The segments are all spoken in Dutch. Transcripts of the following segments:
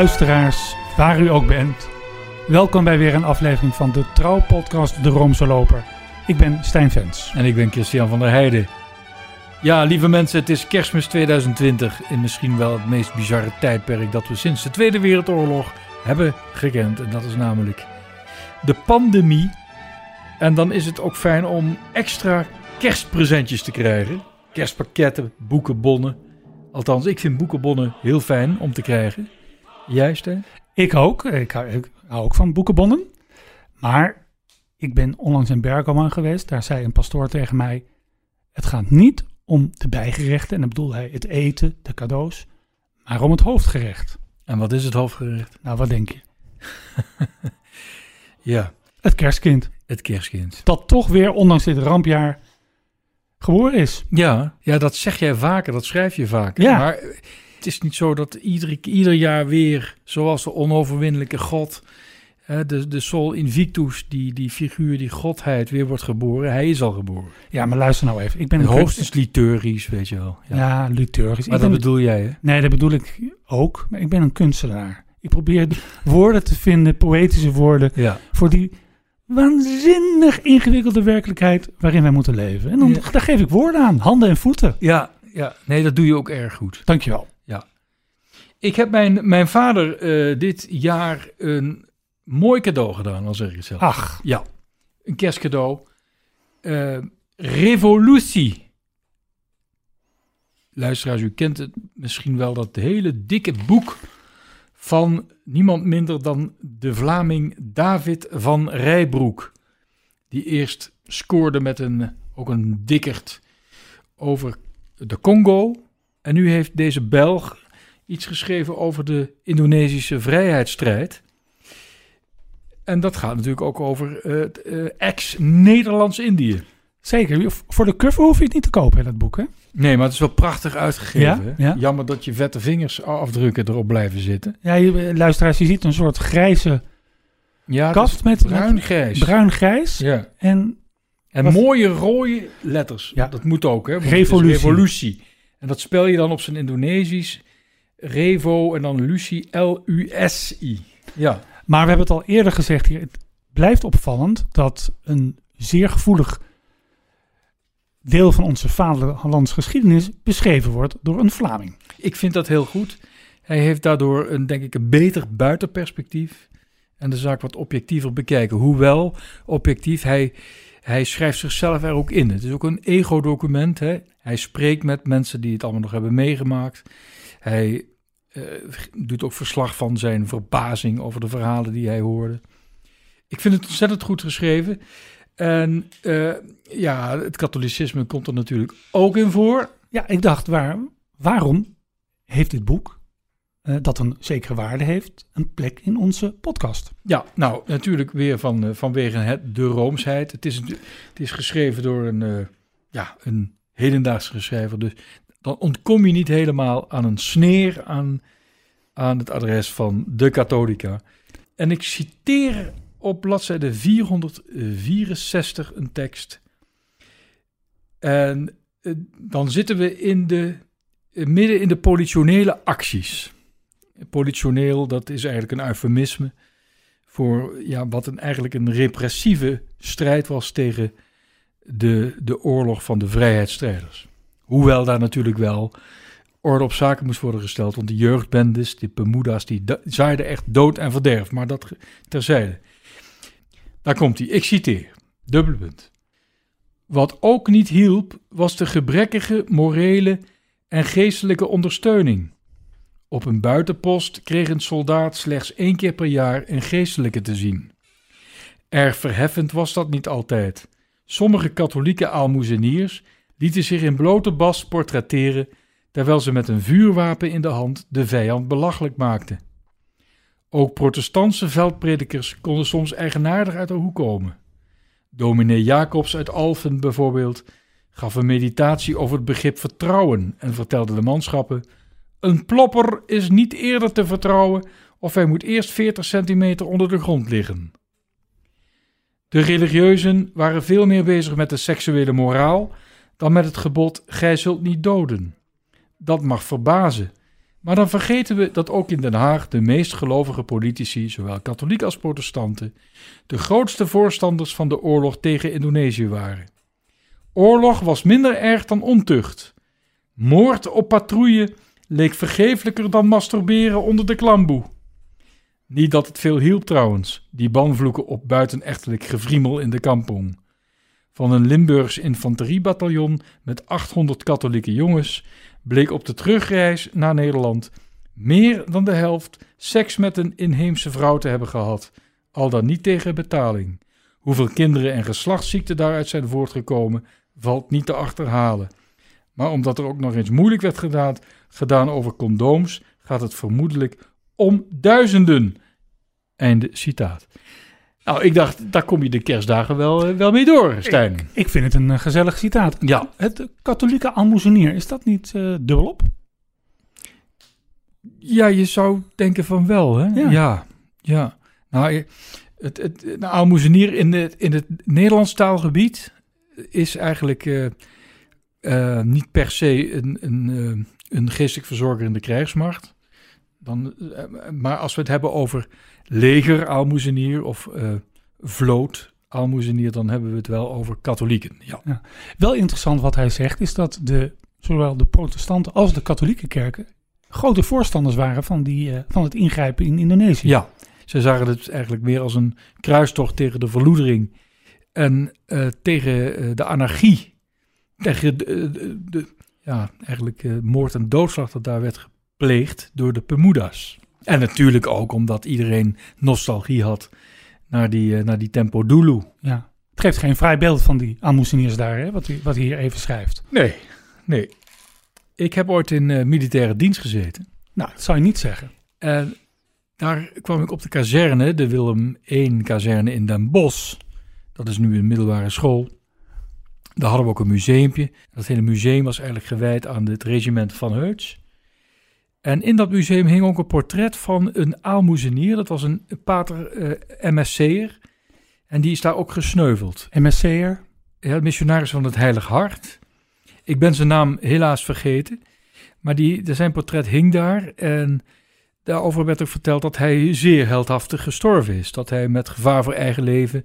luisteraars, waar u ook bent. Welkom bij weer een aflevering van de trouwpodcast De Roomse Loper. Ik ben Stijn Vens. En ik ben Christian van der Heijden. Ja, lieve mensen, het is kerstmis 2020 in misschien wel het meest bizarre tijdperk dat we sinds de Tweede Wereldoorlog hebben gekend. En dat is namelijk de pandemie. En dan is het ook fijn om extra kerstpresentjes te krijgen. Kerstpakketten, boekenbonnen. Althans, ik vind boekenbonnen heel fijn om te krijgen. Jij, Stijn? Ik ook. Ik hou, ik hou ook van boekenbonnen. Maar ik ben onlangs in Bergamo geweest. Daar zei een pastoor tegen mij: Het gaat niet om de bijgerechten. En dan bedoel hij het eten, de cadeaus. Maar om het hoofdgerecht. En wat is het hoofdgerecht? Nou, wat denk je? Ja, Het kerstkind. het kerstkind. Dat toch weer, ondanks dit rampjaar, geboren is. Ja, ja, dat zeg jij vaker, dat schrijf je vaker. Ja. Maar het is niet zo dat ieder, ieder jaar weer, zoals de onoverwinnelijke God, hè, de, de Sol Invictus, die, die figuur, die godheid, weer wordt geboren. Hij is al geboren. Ja, maar luister nou even. Ik ben hoogstens liturgisch, weet je wel. Ja. Ja, liturgisch. maar ik dat ben, bedoel jij, hè? Nee, dat bedoel ik ook. Maar ik ben een kunstenaar. Ik probeer woorden te vinden, poëtische woorden, Ja. voor die waanzinnig ingewikkelde werkelijkheid waarin wij moeten leven. En dan, Ja. daar geef ik woorden aan, handen en voeten. Ja, ja, nee, dat doe je ook erg goed. Dankjewel. Ik heb mijn, mijn vader eh, dit jaar een mooi cadeau gedaan, al zeg ik het zelf. Ach, Ja, een kerstcadeau. Eh, Revolutie. Luisteraars, u kent het misschien wel, dat hele dikke boek van niemand minder dan de Vlaming David van Rijbroek. Die eerst scoorde met een, ook een dikkerd over de Congo. En nu heeft deze Belg iets geschreven over de Indonesische vrijheidsstrijd. En dat gaat natuurlijk ook over eh, het, eh, ex-Nederlands-Indië. zeker. Voor de cover hoef je het niet te kopen, hè, dat boek, hè? Nee, maar het is wel prachtig uitgegeven. Ja. Jammer dat je vette vingers afdrukken erop blijven zitten. Ja, je, luisteraars, je ziet een soort grijze Ja, kaft is met, bruin-grijs. bruin-grijs. Ja. En En Wat- mooie rode letters. Ja. Dat moet ook, hè? Revolutie. revolutie. En dat spel je dan op zijn Indonesisch. Revo en dan Lucie, L-U-S-I. Ja. Maar we hebben het al eerder gezegd hier. Het blijft opvallend dat een zeer gevoelig deel van onze vaderlandsgeschiedenis beschreven wordt door een Vlaming. Ik vind dat heel goed. Hij heeft daardoor een, denk ik, een beter buitenperspectief. En de zaak wat objectiever bekijken. Hoewel, objectief, hij, hij schrijft zichzelf er ook in. Het is ook een ego-document. Hij spreekt met mensen die het allemaal nog hebben meegemaakt. Hij eh, doet ook verslag van zijn verbazing over de verhalen die hij hoorde. Ik vind het ontzettend goed geschreven. En eh, ja, het katholicisme komt er natuurlijk ook in voor. Ja, ik dacht, waar, waarom heeft dit boek, eh, dat een zekere waarde heeft, een plek in onze podcast? Ja, nou natuurlijk weer van, vanwege het, de roomsheid. Het is, het is geschreven door een, ja, een hedendaagse schrijver. Dus dan ontkom je niet helemaal aan een sneer aan, aan het adres van de Katholica. En ik citeer op bladzijde 464 een tekst. En eh, dan zitten we in de, eh, midden in de politionele acties. Politioneel, dat is eigenlijk een eufemisme voor ja, wat een, eigenlijk een repressieve strijd was tegen de, de oorlog van de vrijheidsstrijders. Hoewel daar natuurlijk wel orde op zaken moest worden gesteld, want de jeugdbendes, die Bermuda's, die zaaiden echt dood en verderf. Maar dat terzijde. Daar komt hij. Ik citeer. Dubbele punt. Wat ook niet hielp, was de gebrekkige morele en geestelijke ondersteuning. Op een buitenpost kreeg een soldaat slechts één keer per jaar een geestelijke te zien. Erg verheffend was dat niet altijd. Sommige katholieke aalmoezeniers lieten zich in blote bas portretteren, terwijl ze met een vuurwapen in de hand de vijand belachelijk maakten. Ook protestantse veldpredikers konden soms eigenaardig uit de hoek komen. Dominee Jacobs uit Alphen bijvoorbeeld gaf een meditatie over het begrip vertrouwen en vertelde de manschappen: Een plopper is niet eerder te vertrouwen of hij moet eerst 40 centimeter onder de grond liggen. De religieuzen waren veel meer bezig met de seksuele moraal dan met het gebod: Gij zult niet doden. Dat mag verbazen, Maar dan vergeten we dat ook in Den Haag de meest gelovige politici, zowel katholiek als protestanten, de grootste voorstanders van de oorlog tegen Indonesië waren. Oorlog was minder erg dan ontucht. Moord op patrouille leek vergeeflijker dan masturberen onder de klamboe. Niet dat het veel hielp trouwens, die banvloeken op buitenechtelijk gevriemel in de kampong. Van een Limburgs infanteriebataljon met 800 katholieke jongens bleek op de terugreis naar Nederland meer dan de helft seks met een inheemse vrouw te hebben gehad, al dan niet tegen betaling. Hoeveel kinderen en geslachtsziekten daaruit zijn voortgekomen, valt niet te achterhalen. Maar omdat er ook nog eens moeilijk werd gedaan, gedaan over condooms, gaat het vermoedelijk om duizenden. Einde citaat. Nou, ik dacht, daar kom je de kerstdagen wel, eh, wel mee door, Stijn. Ik, ik vind het een eh, gezellig citaat. Ja. Het katholieke almoezenier, is dat niet eh dubbelop? Ja, je zou denken van wel, hè? Ja. Ja, ja. Nou, het, het, de aalmoezenier in het, in het Nederlands taalgebied is eigenlijk niet per se een, een, eh, een geestelijk verzorger in de krijgsmacht. Dan, maar als we het hebben over leger aalmoezenier of eh, vloot aalmoezenier, dan hebben we het wel over katholieken. Ja. Wel interessant wat hij zegt, is dat de, zowel de protestanten als de katholieke kerken grote voorstanders waren van, die, eh, van het ingrijpen in Indonesië. Ja, ze zagen het eigenlijk meer als een kruistocht tegen de verloedering en eh, tegen de anarchie. Tegen de, de- de- ja, eigenlijk moord en doodslag dat daar werd gepleegd door de Pemuda's. En natuurlijk ook omdat iedereen nostalgie had naar die, eh, naar die Tempo Dulu. Ja. Het geeft geen vrij beeld van die almoezeniers daar, hè, wat, hij, wat hij hier even schrijft. Nee, nee. Ik heb ooit in eh, militaire dienst gezeten. Nou, dat zou je niet zeggen. En daar kwam ik op de kazerne, de Willem I kazerne in Den Bosch. Dat is nu een middelbare school. Daar hadden we ook een museumpje. Dat hele museum was eigenlijk gewijd aan het regiment van Heuts. En in dat museum hing ook een portret van een aalmoezenier. Dat was een pater eh MSC'er. En die is daar ook gesneuveld. MSC'er, Ja, missionaris van het Heilig Hart. Ik ben zijn naam helaas vergeten. Maar die, zijn portret hing daar. En daarover werd ook verteld dat hij zeer heldhaftig gestorven is. Dat hij met gevaar voor eigen leven,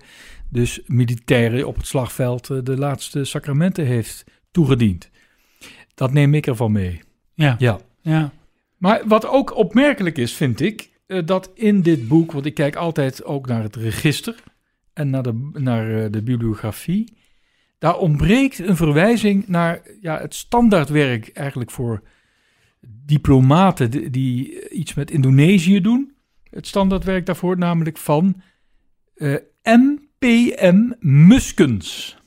dus militairen op het slagveld, eh, de laatste sacramenten heeft toegediend. Dat neem ik ervan mee. ja. Ja. ja. Maar wat ook opmerkelijk is, vind ik, eh, dat in dit boek, want ik kijk altijd ook naar het register en naar de, naar eh, de bibliografie, daar ontbreekt een verwijzing naar ja, het standaardwerk eigenlijk voor diplomaten die, die iets met Indonesië doen. Het standaardwerk daarvoor namelijk van eh, MPM Muskens.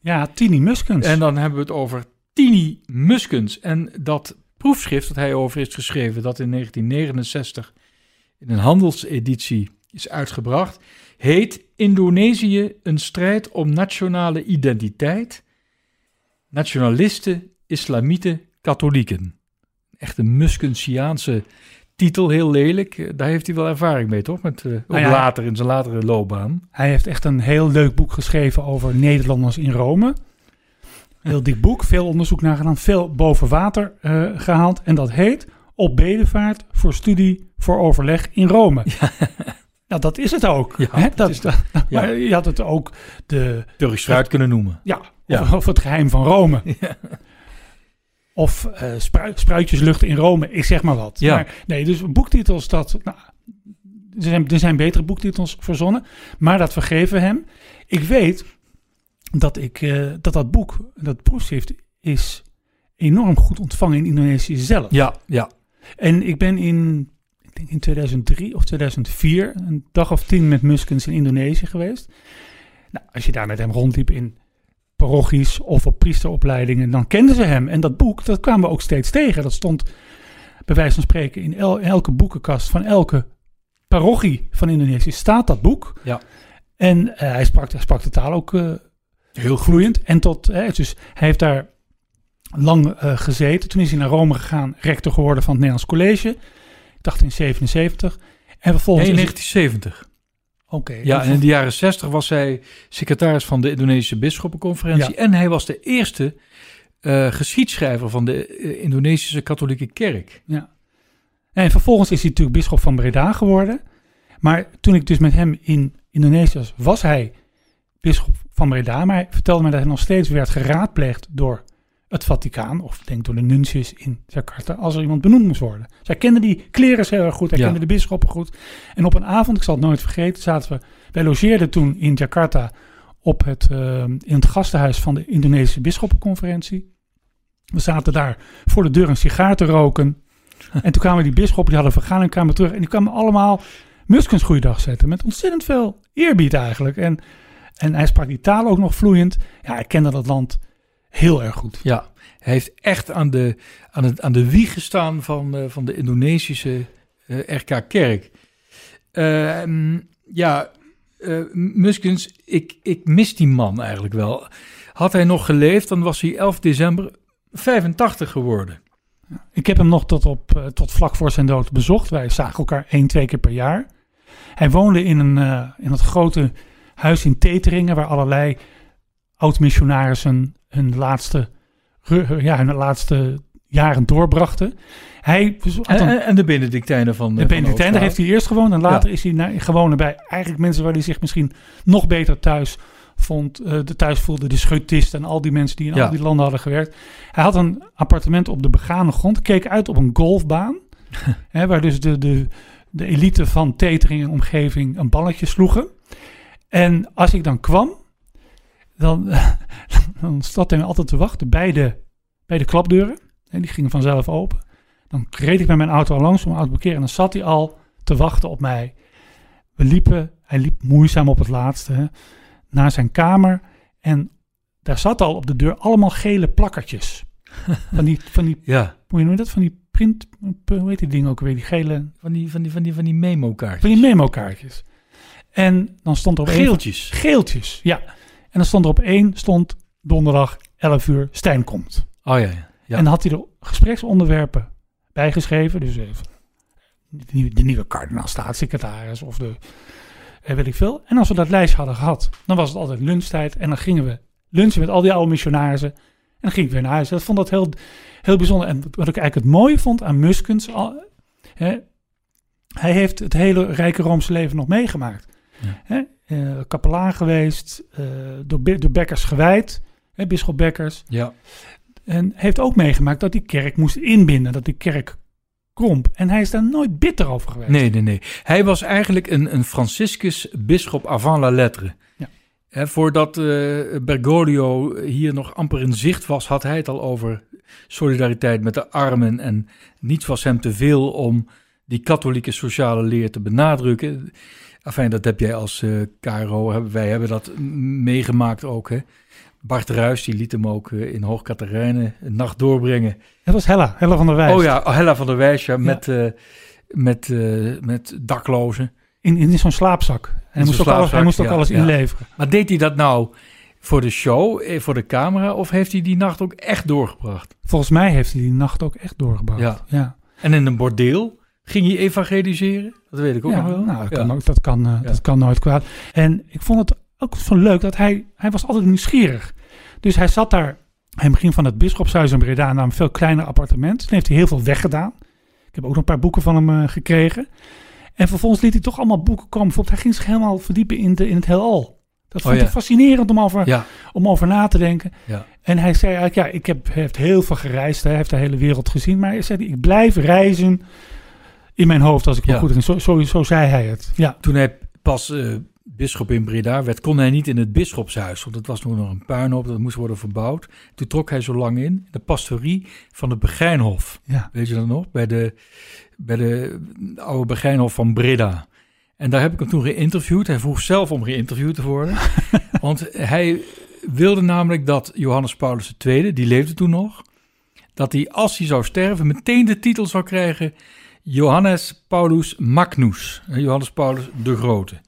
Ja, Tini Muskens. En dan hebben we het over Tini Muskens. En dat proefschrift dat hij over heeft geschreven, dat in 1969 in een handelseditie is uitgebracht, heet Indonesië een strijd om nationale identiteit, nationalisten, islamieten, katholieken. Echt een Muskensiaanse titel, heel lelijk. Eh, Daar heeft hij wel ervaring mee, toch? Met, eh, Nou ja, later, in zijn latere loopbaan. Hij heeft echt een heel leuk boek geschreven over Nederlanders in Rome. Heel dik boek, veel onderzoek naar gedaan, veel boven water eh, gehaald. En dat heet Op bedevaart voor studie voor overleg in Rome. Nou, dat is het ook. Ja, hè? dat Dat, is dat- Ja. Maar je had het ook de, Turks fruit kunnen noemen. ja, Ja. Of, of het geheim van Rome. Of spru- spruitjeslucht in Rome, ik zeg maar wat. Ja. Maar, nee, dus boektitels, dat, nou, er, zijn, er zijn betere boektitels verzonnen, maar dat vergeven hem. Ik weet dat ik, eh, dat, dat boek, dat proefschrift, is enorm goed ontvangen in Indonesië zelf. Ja, ja. En ik ben in, ik denk in 2003 of 2004 een dag of tien met Muskens in Indonesië geweest. Nou, als je daar met hem rondliep in parochies of op priesteropleidingen, dan kenden ze hem. En dat boek, dat kwamen we ook steeds tegen. Dat stond bij wijze van spreken in el- elke boekenkast van elke parochie van Indonesië staat dat boek. Ja. En eh, hij, sprak, hij sprak de taal ook eh, Heel vloeiend. En tot, hè, dus hij heeft daar lang eh, gezeten. Toen is hij naar Rome gegaan, rector geworden van het Nederlands College. Ik dacht in 77. En vervolgens. Nee, in is hij- 1970. Oké. Ja, en in de jaren 60 was hij secretaris van de Indonesische Bisschoppenconferentie. Ja. En hij was de eerste eh, geschiedschrijver van de eh, Indonesische katholieke kerk. Ja. En vervolgens is hij natuurlijk bisschop van Breda geworden. Maar toen ik dus met hem in Indonesië was, was hij bisschop van Breda. Maar hij vertelde me dat hij nog steeds werd geraadpleegd door het Vaticaan, of denk door de nuntius in Jakarta, als er iemand benoemd moest worden. Zij kende die klerens heel erg goed, hij Ja. kende de bisschoppen goed. En op een avond, ik zal het nooit vergeten, zaten we, wij logeerden toen in Jakarta op het, eh, in het gastenhuis van de Indonesische bisschoppenconferentie. We zaten daar voor de deur een sigaar te roken. en toen kwamen die bisschoppen, die hadden vergadering, kwamen terug. En die kwamen allemaal Muskens goeiedag zetten. Met ontzettend veel eerbied eigenlijk. En, en hij sprak die taal ook nog vloeiend. Ja, hij kende dat land heel erg goed. Ja, hij heeft echt aan de, aan het, aan de wieg gestaan van, eh, van de Indonesische eh, RK-kerk. Ehm, ja, eh, Muskens, ik, ik mis die man eigenlijk wel. Had hij nog geleefd, dan was hij 11 december 85 geworden. Ik heb hem nog tot, op, tot vlak voor zijn dood bezocht. Wij zagen elkaar één, twee keer per jaar. Hij woonde in, een, in dat grote huis in Teteringen, waar allerlei oud-missionarissen hun laatste, ja, hun laatste jaren doorbrachten. Hij En, en- de Benedictijnen van de van Benedictijn, daar Hoogstraat. heeft hij eerst gewoond. En later is hij naar, gewoond bij eigenlijk mensen waar hij zich misschien nog beter thuis vond. eh, de thuis voelde, de schutisten en al die mensen die in Ja. al die landen hadden gewerkt. Hij had een appartement op de begane grond, keek uit op een golfbaan. hè, waar dus de, de, de elite van Tetering en omgeving een balletje sloegen. En als ik dan kwam, dan, dan zat hij me altijd te wachten bij de, bij de klapdeuren. En die gingen vanzelf open. Dan reed ik met mijn auto al langs om auto te parkeren. En dan zat hij al te wachten op mij. We liepen, hij liep moeizaam op het laatste, hè, naar zijn kamer. En daar zat al op de deur allemaal gele plakkertjes. Van die, van die Ja, hoe noem je dat? Van die print, hoe heet die ding ook weer? Die gele, van die, van die, van die, van die memo-kaartjes. van die memo-kaartjes. En dan stond er op één... Geeltjes. Geeltjes, ja. En dan stond er op één, stond donderdag 11 uur, Stijn komt. Oh ja, ja. Ja. En dan had hij er gespreksonderwerpen bijgeschreven. Dus even de nieuwe, de nieuwe kardinaal-staatssecretaris of de, eh, weet ik veel. En als we dat lijstje hadden gehad, dan was het altijd lunchtijd. En dan gingen we lunchen met al die oude missionarissen. En dan ging ik weer naar huis. Dat vond dat heel, heel bijzonder. En wat ik eigenlijk het mooie vond aan Muskens, al- hè, hij heeft het hele rijke Roomse leven nog meegemaakt. Ja. Hè, eh, kapelaan geweest, eh, door, door Bekkers gewijd, hè, bisschop Bekkers. ja. En heeft ook meegemaakt dat die kerk moest inbinden, dat die kerk kromp. En hij is daar nooit bitter over geweest. Nee, nee, nee. Hij was eigenlijk een, een Franciscus bisschop avant la lettre. Ja. Hè, voordat eh, Bergoglio hier nog amper in zicht was, had hij het al over solidariteit met de armen. En niets was hem te veel om die katholieke sociale leer te benadrukken. Enfin, dat heb jij als eh KRO, wij hebben dat meegemaakt ook. Hè. Bart Ruijs, die liet hem ook eh, in Hoog een nacht doorbrengen. Dat was Hella, Hella van der Wijs. Oh ja, Hella van der Wijs, ja, met, eh, met, met daklozen. In, in zo'n slaapzak. Hij zo'n moest ook alles, hij moest ook ja, alles inleveren. Maar deed hij dat nou voor de show, voor de camera, of heeft hij die nacht ook echt doorgebracht? Volgens mij heeft hij die nacht ook echt doorgebracht. Ja. ja. En in een bordeel ging hij evangeliseren? Dat weet ik ook nog wel. Nou, dat, Ja. kan, ook, dat, kan, eh, dat kan nooit kwaad. En ik vond het ook zo leuk dat hij, hij was altijd nieuwsgierig. Dus hij zat daar, hij ging van het bischopshuis in Breda naar een veel kleiner appartement. Toen heeft hij heel veel weggedaan. Ik heb ook nog een paar boeken van hem eh, gekregen. En vervolgens liet hij toch allemaal boeken komen. Bijvoorbeeld, hij ging zich helemaal verdiepen in, de, in het heelal. Dat vond Oh, ja. hij fascinerend om over, Ja, om over na te denken. ja. En hij zei eigenlijk, ja, ik heb, heeft heel veel gereisd. Hij heeft de hele wereld gezien. Maar hij zei, ik blijf reizen in mijn hoofd als ik me Ja. goed in. Zo, zo, zo zei hij het. Ja, Toen hij pas eh bisschop in Breda werd, kon hij niet in het bisschopshuis. Want het was nog een puinhoop, dat moest worden verbouwd. Toen trok hij zo lang in, de pastorie van het Begijnhof. ja. Weet je dat nog? Bij de, bij de oude Begijnhof van Breda. En daar heb ik hem toen geïnterviewd. Hij vroeg zelf om geïnterviewd te worden. want hij wilde namelijk dat Johannes Paulus II, die leefde toen nog, dat hij als hij zou sterven meteen de titel zou krijgen Johannes Paulus Magnus. Johannes Paulus de Grote.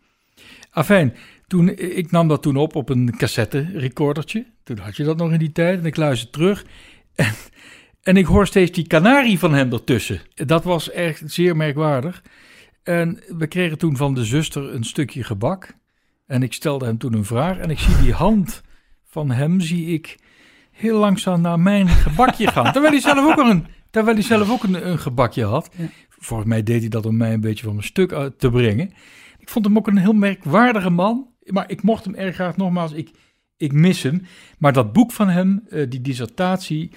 Afijn, toen, ik nam dat toen op op een cassette recordertje. Toen had je dat nog in die tijd. En ik luisterde terug. En, en ik hoor steeds die kanarie van hem ertussen. Dat was echt zeer merkwaardig. En we kregen toen van de zuster een stukje gebak. En ik stelde hem toen een vraag. En ik zie die hand van hem, zie ik heel langzaam naar mijn gebakje gaan. Terwijl hij zelf ook een, terwijl hij zelf ook een, een gebakje had. Ja. volgens mij deed hij dat om mij een beetje van mijn stuk uit te brengen. Ik vond hem ook een heel merkwaardige man. Maar ik mocht hem erg graag, nogmaals, ik, ik mis hem. Maar dat boek van hem, eh, die dissertatie,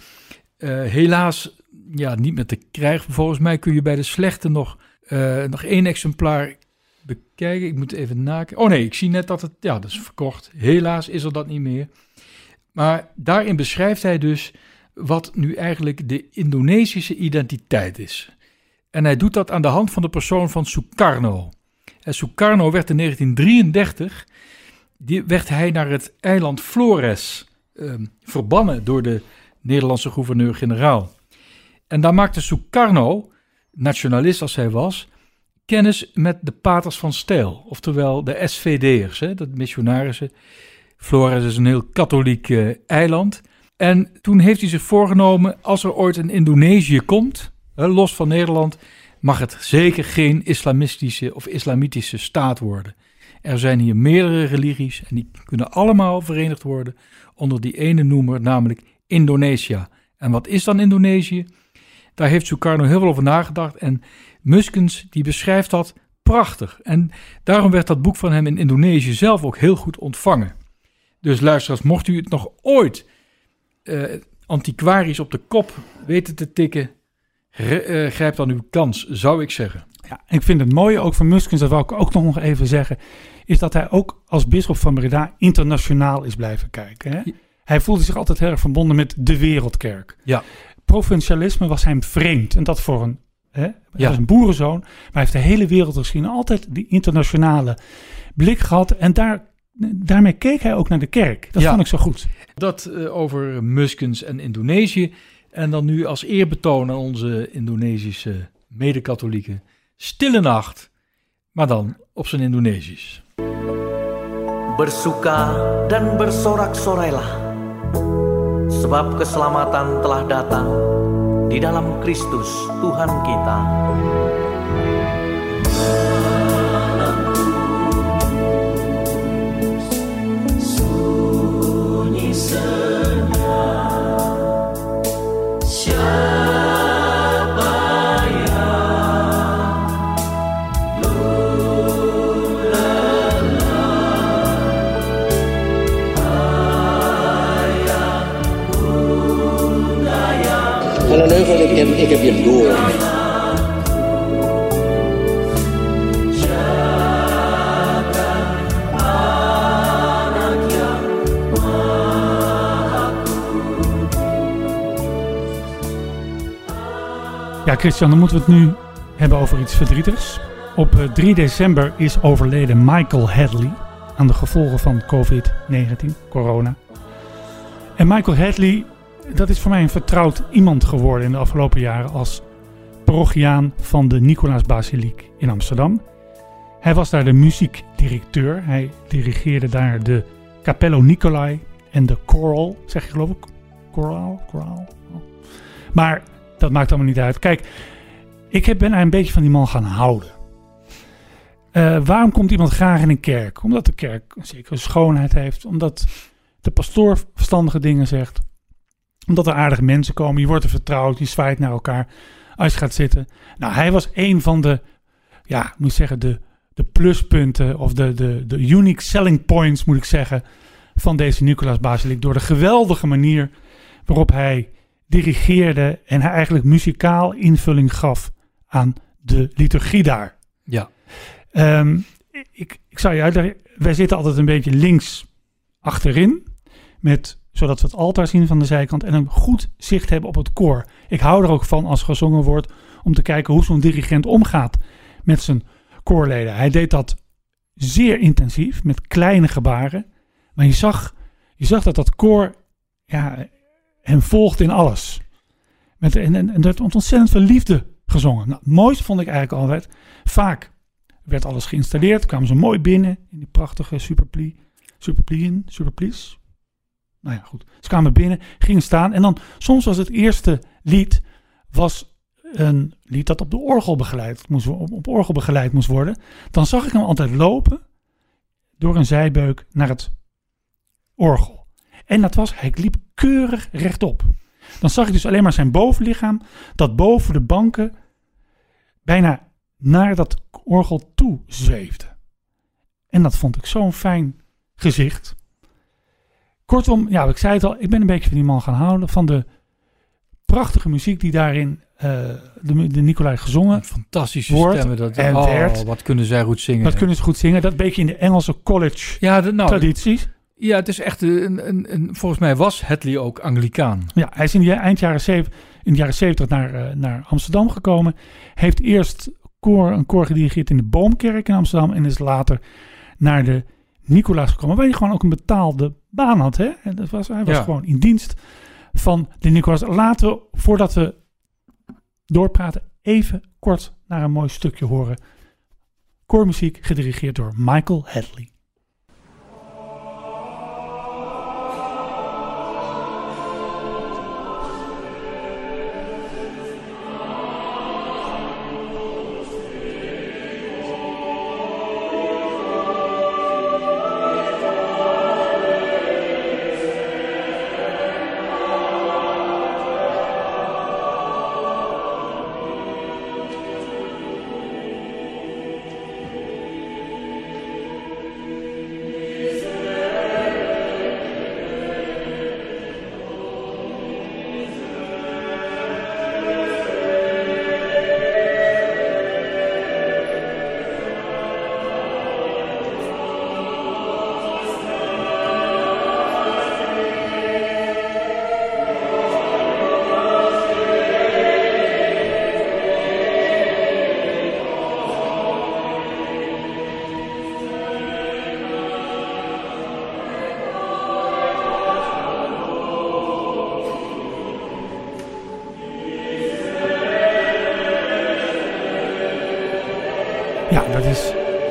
eh, helaas ja, niet meer te krijgen. Volgens mij kun je bij de slechte nog, eh, nog één exemplaar bekijken. Ik moet even nakijken. Oh nee, ik zie net dat het, ja, dat is verkocht. Helaas is er dat niet meer. Maar daarin beschrijft hij dus wat nu eigenlijk de Indonesische identiteit is. En hij doet dat aan de hand van de persoon van Sukarno. En Sukarno werd in 1933 die, werd hij naar het eiland Flores ehm, verbannen door de Nederlandse gouverneur-generaal. En daar maakte Sukarno, nationalist als hij was, kennis met de paters van stijl, oftewel de SVD'ers, de missionarissen. Flores is een heel katholiek eh, eiland. En toen heeft hij zich voorgenomen, als er ooit een Indonesië komt, los van Nederland, mag het zeker geen islamistische of islamitische staat worden. Er zijn hier meerdere religies en die kunnen allemaal verenigd worden onder die ene noemer, namelijk Indonesië. En wat is dan Indonesië? Daar heeft Sukarno heel veel over nagedacht en Muskens die beschrijft dat prachtig. En daarom werd dat boek van hem in Indonesië zelf ook heel goed ontvangen. Dus luisteraars, mocht u het nog ooit uh, antiquarisch op de kop weten te tikken, uh, grijp dan uw kans, zou ik zeggen. Ja, ik vind het mooie ook van Muskens, dat wil ik ook nog even zeggen, is dat hij ook als bisschop van Breda internationaal is blijven kijken. Hè? Hij voelde zich altijd heel erg verbonden met de wereldkerk. Ja. Provincialisme was hem vreemd. En dat voor een, hè, hij ja. was een boerenzoon, maar hij heeft de hele wereld gezien. Altijd die internationale blik gehad. En daar, daarmee keek hij ook naar de kerk. Dat vond ik zo goed. Dat uh, over Muskens en Indonesië. En dan nu als eerbetoon aan onze Indonesische mede-katholieken. Stille nacht, maar dan op zijn Indonesisch. Bersuka dan bersorak-sorailah Sebab keselamatan telah datang Di dalam Kristus Tuhan kita ik heb, ik heb je door. Ja, Christian, dan moeten we het nu hebben over iets verdrietigs. Op 3 eh, december is overleden Michael Hadley aan de gevolgen van COVID-19, corona. En Michael Hadley dat is voor mij een vertrouwd iemand geworden in de afgelopen jaren als parochiaan van de Nicolaasbasiliek in Amsterdam. Hij was daar de muziekdirecteur. Hij dirigeerde daar de Capello Nicolai en de choral, zeg je geloof ik? Choral? Choral? Maar dat maakt allemaal niet uit. Kijk, ik ben een beetje van die man gaan houden. Uh, waarom komt iemand graag in een kerk? Omdat de kerk een zekere schoonheid heeft. Omdat de pastoor verstandige dingen zegt omdat er aardige mensen komen. Je wordt er vertrouwd. Je zwaait naar elkaar. Als je gaat zitten. Nou, hij was een van de, ja, moet zeggen, de, de pluspunten. Of de, de, de unique selling points, moet ik zeggen. Van deze Nicolaas Basilik. Door de geweldige manier waarop hij dirigeerde. En hij eigenlijk muzikaal invulling gaf aan de liturgie daar. Ja. Um, ik, ik zou je uitleggen. Wij zitten altijd een beetje links achterin. Met zodat we het altaar zien van de zijkant en een goed zicht hebben op het koor. Ik hou er ook van als gezongen wordt om te kijken hoe zo'n dirigent omgaat met zijn koorleden. Hij deed dat zeer intensief met kleine gebaren, maar je zag, je zag dat dat koor ja, hem volgde in alles. Met, en, en, en er werd ontzettend veel liefde gezongen. Nou, het mooiste vond ik eigenlijk altijd, vaak werd alles geïnstalleerd, kwamen ze mooi binnen in die prachtige superplie, superplien, superplies, nou ja, goed. Ze kwamen binnen, gingen staan. En dan, soms was het eerste lied was een lied dat op de orgel begeleid moest, op, op orgel begeleid moest worden. Dan zag ik hem altijd lopen door een zijbeuk naar het orgel. En dat was, hij liep keurig rechtop. Dan zag ik dus alleen maar zijn bovenlichaam, dat boven de banken bijna naar dat orgel toe zweefde. En dat vond ik zo'n fijn gezicht. Kortom, ja, ik zei het al, ik ben een beetje van die man gaan houden. Van de prachtige muziek die daarin eh, de, de Nicolai gezongen. Fantastische Wordt stemmen. Dat, en oh, werd. wat kunnen zij goed zingen. Dat kunnen ze goed zingen. Dat beetje in de Engelse college ja, de, nou, tradities. ja, het is echt een, een, een... Volgens mij was Hedley ook Anglicaan. Ja, hij is in de eind jaren zeven, in de jaren 70 naar, eh, naar Amsterdam gekomen. Heeft eerst koor, een koor gedirigeerd in de Boomkerk in Amsterdam. En is later naar de Nicolaas gekomen. Waar hij gewoon ook een betaalde baan had. Hè? En dat was, hij was Ja. gewoon in dienst van de Nicolaas. Laten we, voordat we doorpraten, even kort naar een mooi stukje horen. Koormuziek gedirigeerd door Michael Hadley.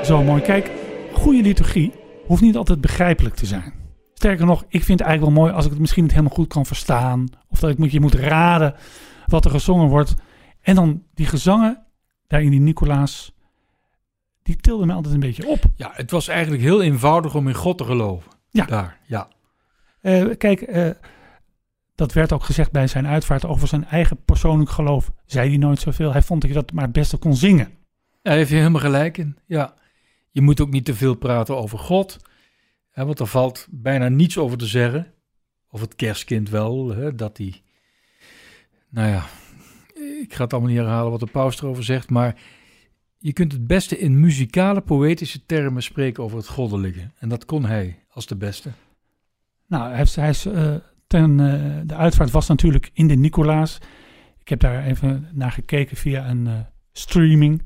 Zo mooi. Kijk, goede liturgie hoeft niet altijd begrijpelijk te zijn. Sterker nog, ik vind het eigenlijk wel mooi als ik het misschien niet helemaal goed kan verstaan. Of dat ik moet, je moet raden wat er gezongen wordt. En dan die gezangen daar in die Nicolaas, die tilden me altijd een beetje op. Ja, het was eigenlijk heel eenvoudig om in God te geloven. Ja. Daar, ja. Eh, kijk, eh, dat werd ook gezegd bij zijn uitvaart over zijn eigen persoonlijk geloof. Zei hij nooit zoveel. Hij vond dat je dat maar het beste kon zingen. Daar heeft je helemaal gelijk in. Ja. Je moet ook niet te veel praten over God. Hè, want er valt bijna niets over te zeggen. Of het kerstkind wel, hè, dat die... Nou ja, ik ga het allemaal niet herhalen wat de paus erover zegt, maar je kunt het beste in muzikale, poëtische termen spreken over het goddelijke. En dat kon hij als de beste. Nou, hij, is- eh, ten, eh, de uitvaart was natuurlijk in de Nicolaas. Ik heb daar even naar gekeken via een eh, streaming.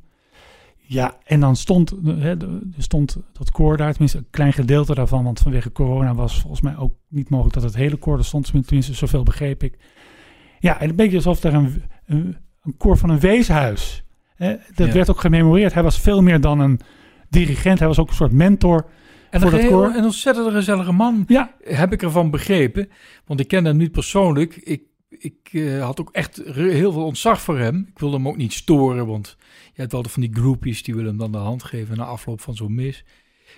Ja, en dan stond, hè, er stond dat koor daar, tenminste een klein gedeelte daarvan, want vanwege corona was volgens mij ook niet mogelijk dat het hele koor er stond, tenminste zoveel begreep ik. Ja, en een beetje alsof er een, een, een koor van een weeshuis. Hè, dat Ja. werd ook gememoreerd. Hij was veel meer dan een dirigent, hij was ook een soort mentor. En Voor dat koor? een ontzettend gezellige man, Ja, heb ik ervan begrepen. Want ik ken hem niet persoonlijk. Ik, ik eh, had ook echt heel veel ontzag voor hem. Ik wilde hem ook niet storen, want je hebt altijd van die groupies die willen hem dan de hand geven na afloop van zo'n mis.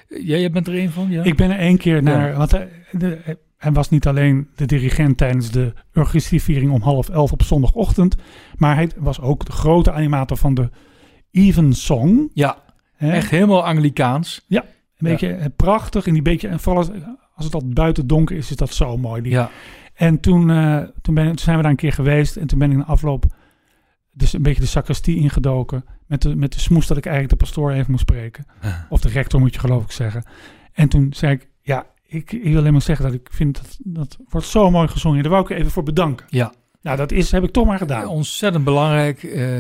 Eh, Jij, jij bent er een van, ja? Ik ben er één keer naar, Ja. want hij, de- hij was niet alleen de dirigent tijdens de Eucharistieviering om half elf op zondagochtend, maar hij was ook de grote animator van de Evensong. Ja, Hè? echt helemaal Anglikaans. Een beetje eh, prachtig en die beetje, en vooral als, als het al buiten donker is, is dat zo mooi. Die, Ja, En toen, eh, toen, ben, toen zijn we daar een keer geweest en toen ben ik na afloop dus een beetje de sacristie ingedoken met de, met de smoes dat ik eigenlijk de pastoor even moest spreken. Of de rector moet je geloof ik zeggen. En toen zei ik, ja, ik, ik wil alleen maar zeggen dat ik vind dat dat wordt zo mooi gezongen. Daar wou ik even voor bedanken. ja. Nou, dat is, heb ik toch maar gedaan. ontzettend belangrijk. Eh,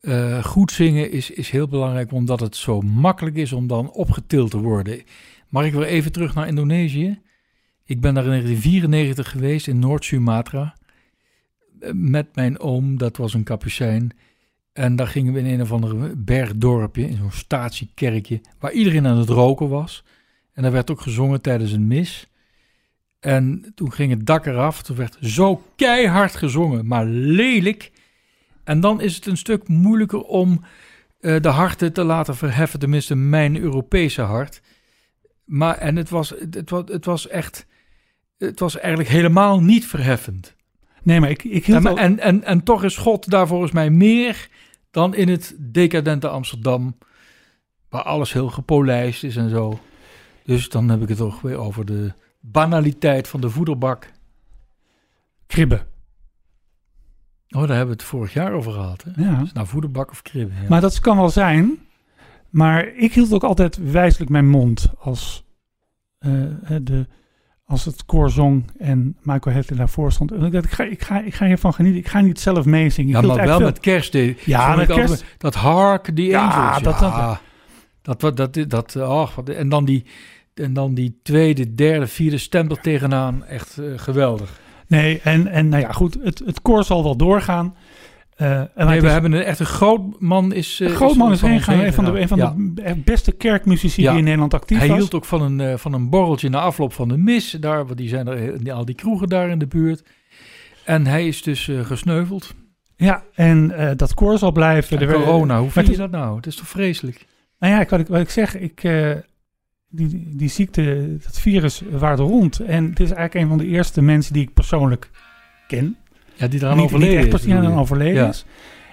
eh, goed zingen is, is heel belangrijk, omdat het zo makkelijk is om dan opgetild te worden. Mag ik weer even terug naar Indonesië? Ik ben daar in 1994 geweest in Noord-Sumatra. eh, Met mijn oom, dat was een kapucijn. En daar gingen we in een of ander bergdorpje, in zo'n statiekerkje, waar iedereen aan het roken was. En daar werd ook gezongen tijdens een mis. En toen ging het dak eraf. Toen werd zo keihard gezongen, maar lelijk. En dan is het een stuk moeilijker om eh, de harten te laten verheffen. Tenminste, mijn Europese hart. Maar, en het was, het, was, het was echt... Het was eigenlijk helemaal niet verheffend. Nee, maar ik, ik hield En, en, en, en toch is God daar volgens mij meer dan in het decadente Amsterdam, waar alles heel gepolijst is en zo. Dus dan heb ik het toch weer over de banaliteit van de voederbak. Kribben. Oh, daar hebben we het vorig jaar over gehad. Hè? Ja. Nou, voederbak of kribben. Ja. Maar dat kan wel zijn. Maar ik hield ook altijd wijselijk mijn mond als, eh, de, als het koor zong en Michael Hedley daarvoor stond. En ik dacht, ik ga, ik, ga, ik ga hiervan genieten. Ik ga niet zelf meezingen. Ja, maar wel met kerst. Ja, met altijd- kerst. Dat hark, die Ja, angels. dat- ja, dat, dat, dat, dat, dat, oh, en dan die... En dan die tweede, derde, vierde stem er tegenaan. Echt eh, geweldig. Nee, en, en nou ja, goed. Het, het koor zal wel doorgaan. Eh, en Nee, we is- hebben een echt een groot man is... eh, een groot man is heen gegaan. Een van de, een van Ja. de beste kerkmuzici Ja. die in Nederland actief Hij was. hield ook van een, eh, van een borreltje na afloop van de mis. Daar, want die zijn er al die kroegen daar in de buurt. En hij is dus gesneuveld. Ja, en dat koor zal blijven. En werden- corona, hoe vind je dat nou? Het is toch vreselijk? Nou ja, wat ik, wat ik zeg, ik, die, die ziekte, dat virus waart rond. En het is eigenlijk een van de eerste mensen die ik persoonlijk ken. Ja, die eraan niet, overleden niet echt is. ja, overleden Ja. is.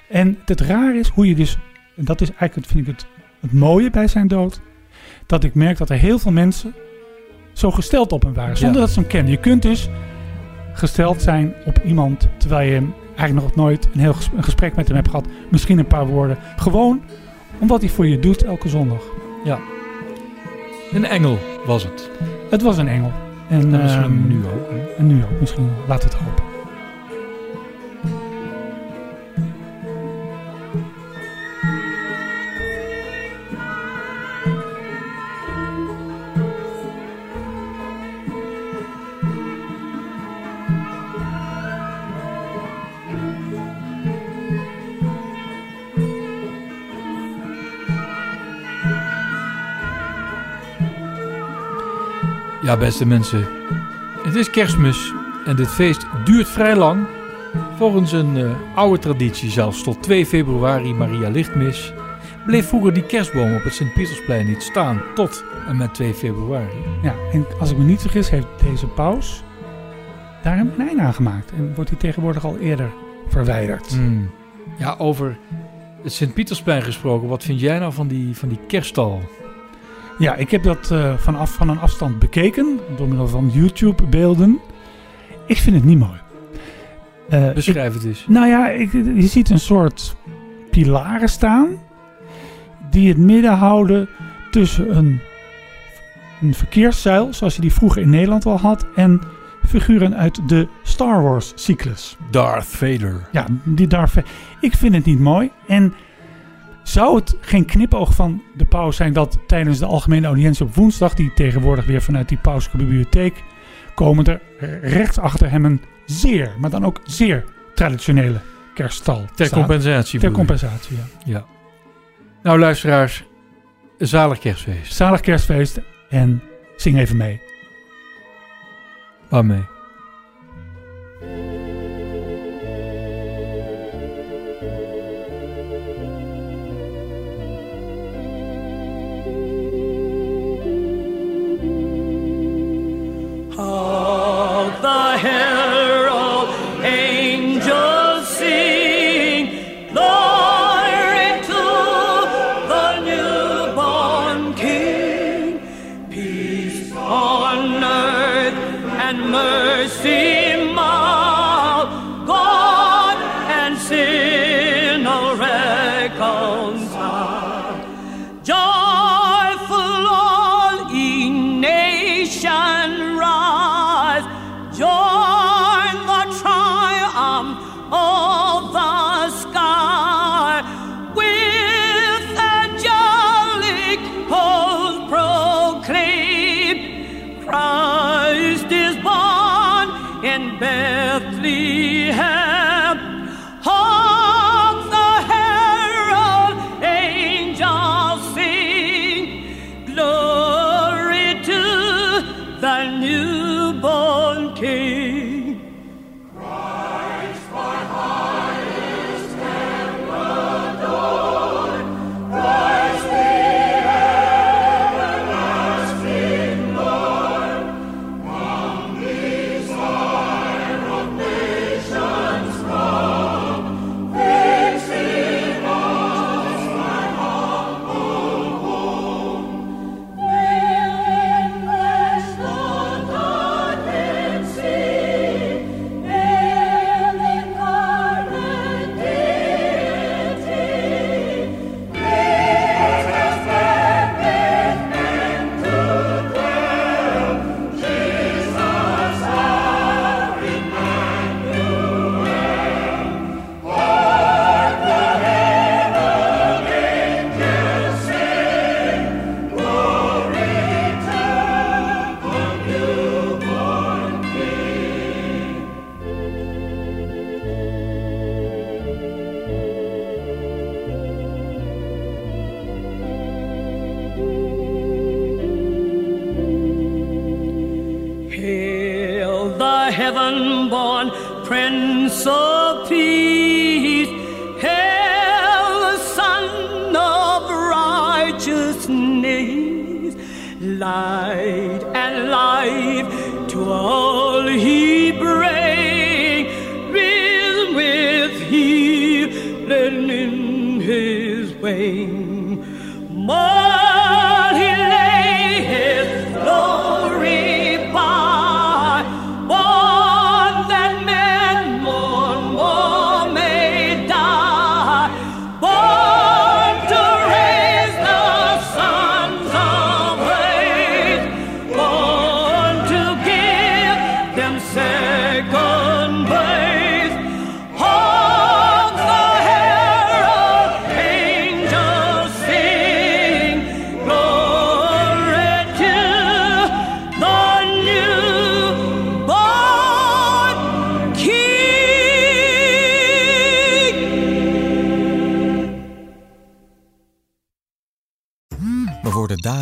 En het raar is hoe je dus, en dat is eigenlijk, het- vind ik het, het mooie bij zijn dood, dat ik merk dat er heel veel mensen zo gesteld op hem waren, zonder Ja. dat ze hem kennen. Je kunt dus gesteld zijn op iemand, terwijl je hem eigenlijk nog nooit een heel ges- een gesprek met hem hebt gehad. Misschien een paar woorden. Gewoon omdat hij voor je doet elke zondag. Een engel was het. Het was een engel. En, En misschien ehm, nu ook. hè? En nu ook misschien. Laat het hopen. Ja, beste mensen. Het is kerstmis en dit feest duurt vrij lang. Volgens een eh, oude traditie zelfs tot 2 februari Maria Lichtmis... bleef vroeger die kerstboom op het Sint-Pietersplein niet staan tot en met 2 februari. Ja, en als ik me niet vergis, heeft deze paus daar een einde aan gemaakt. En wordt hij tegenwoordig al eerder verwijderd. Hmm. Ja, over het Sint-Pietersplein gesproken. Wat vind jij nou van die, van die kerststal? Ja, ik heb dat eh, vanaf van een afstand bekeken. Door middel van YouTube-beelden. Ik vind het niet mooi. Eh, ik- Beschrijf het eens. nou ja, ik, je ziet een soort pilaren staan. Die het midden houden tussen een, een verkeerszuil. Zoals je die vroeger in Nederland al had. En figuren uit de Star Wars cyclus. Darth Vader. Ja, die daar. Ik vind het niet mooi. En zou het geen knipoog van de paus zijn dat tijdens de algemene audiëntie op woensdag, die tegenwoordig weer vanuit die pauselijke bibliotheek komen, er rechts achter hem een zeer, maar dan ook zeer traditionele kerststal Ter staat. compensatie. Ter compensatie, ja. Ja. Nou, luisteraars. Zalig kerstfeest. Zalig kerstfeest en zing even mee. Waarmee? In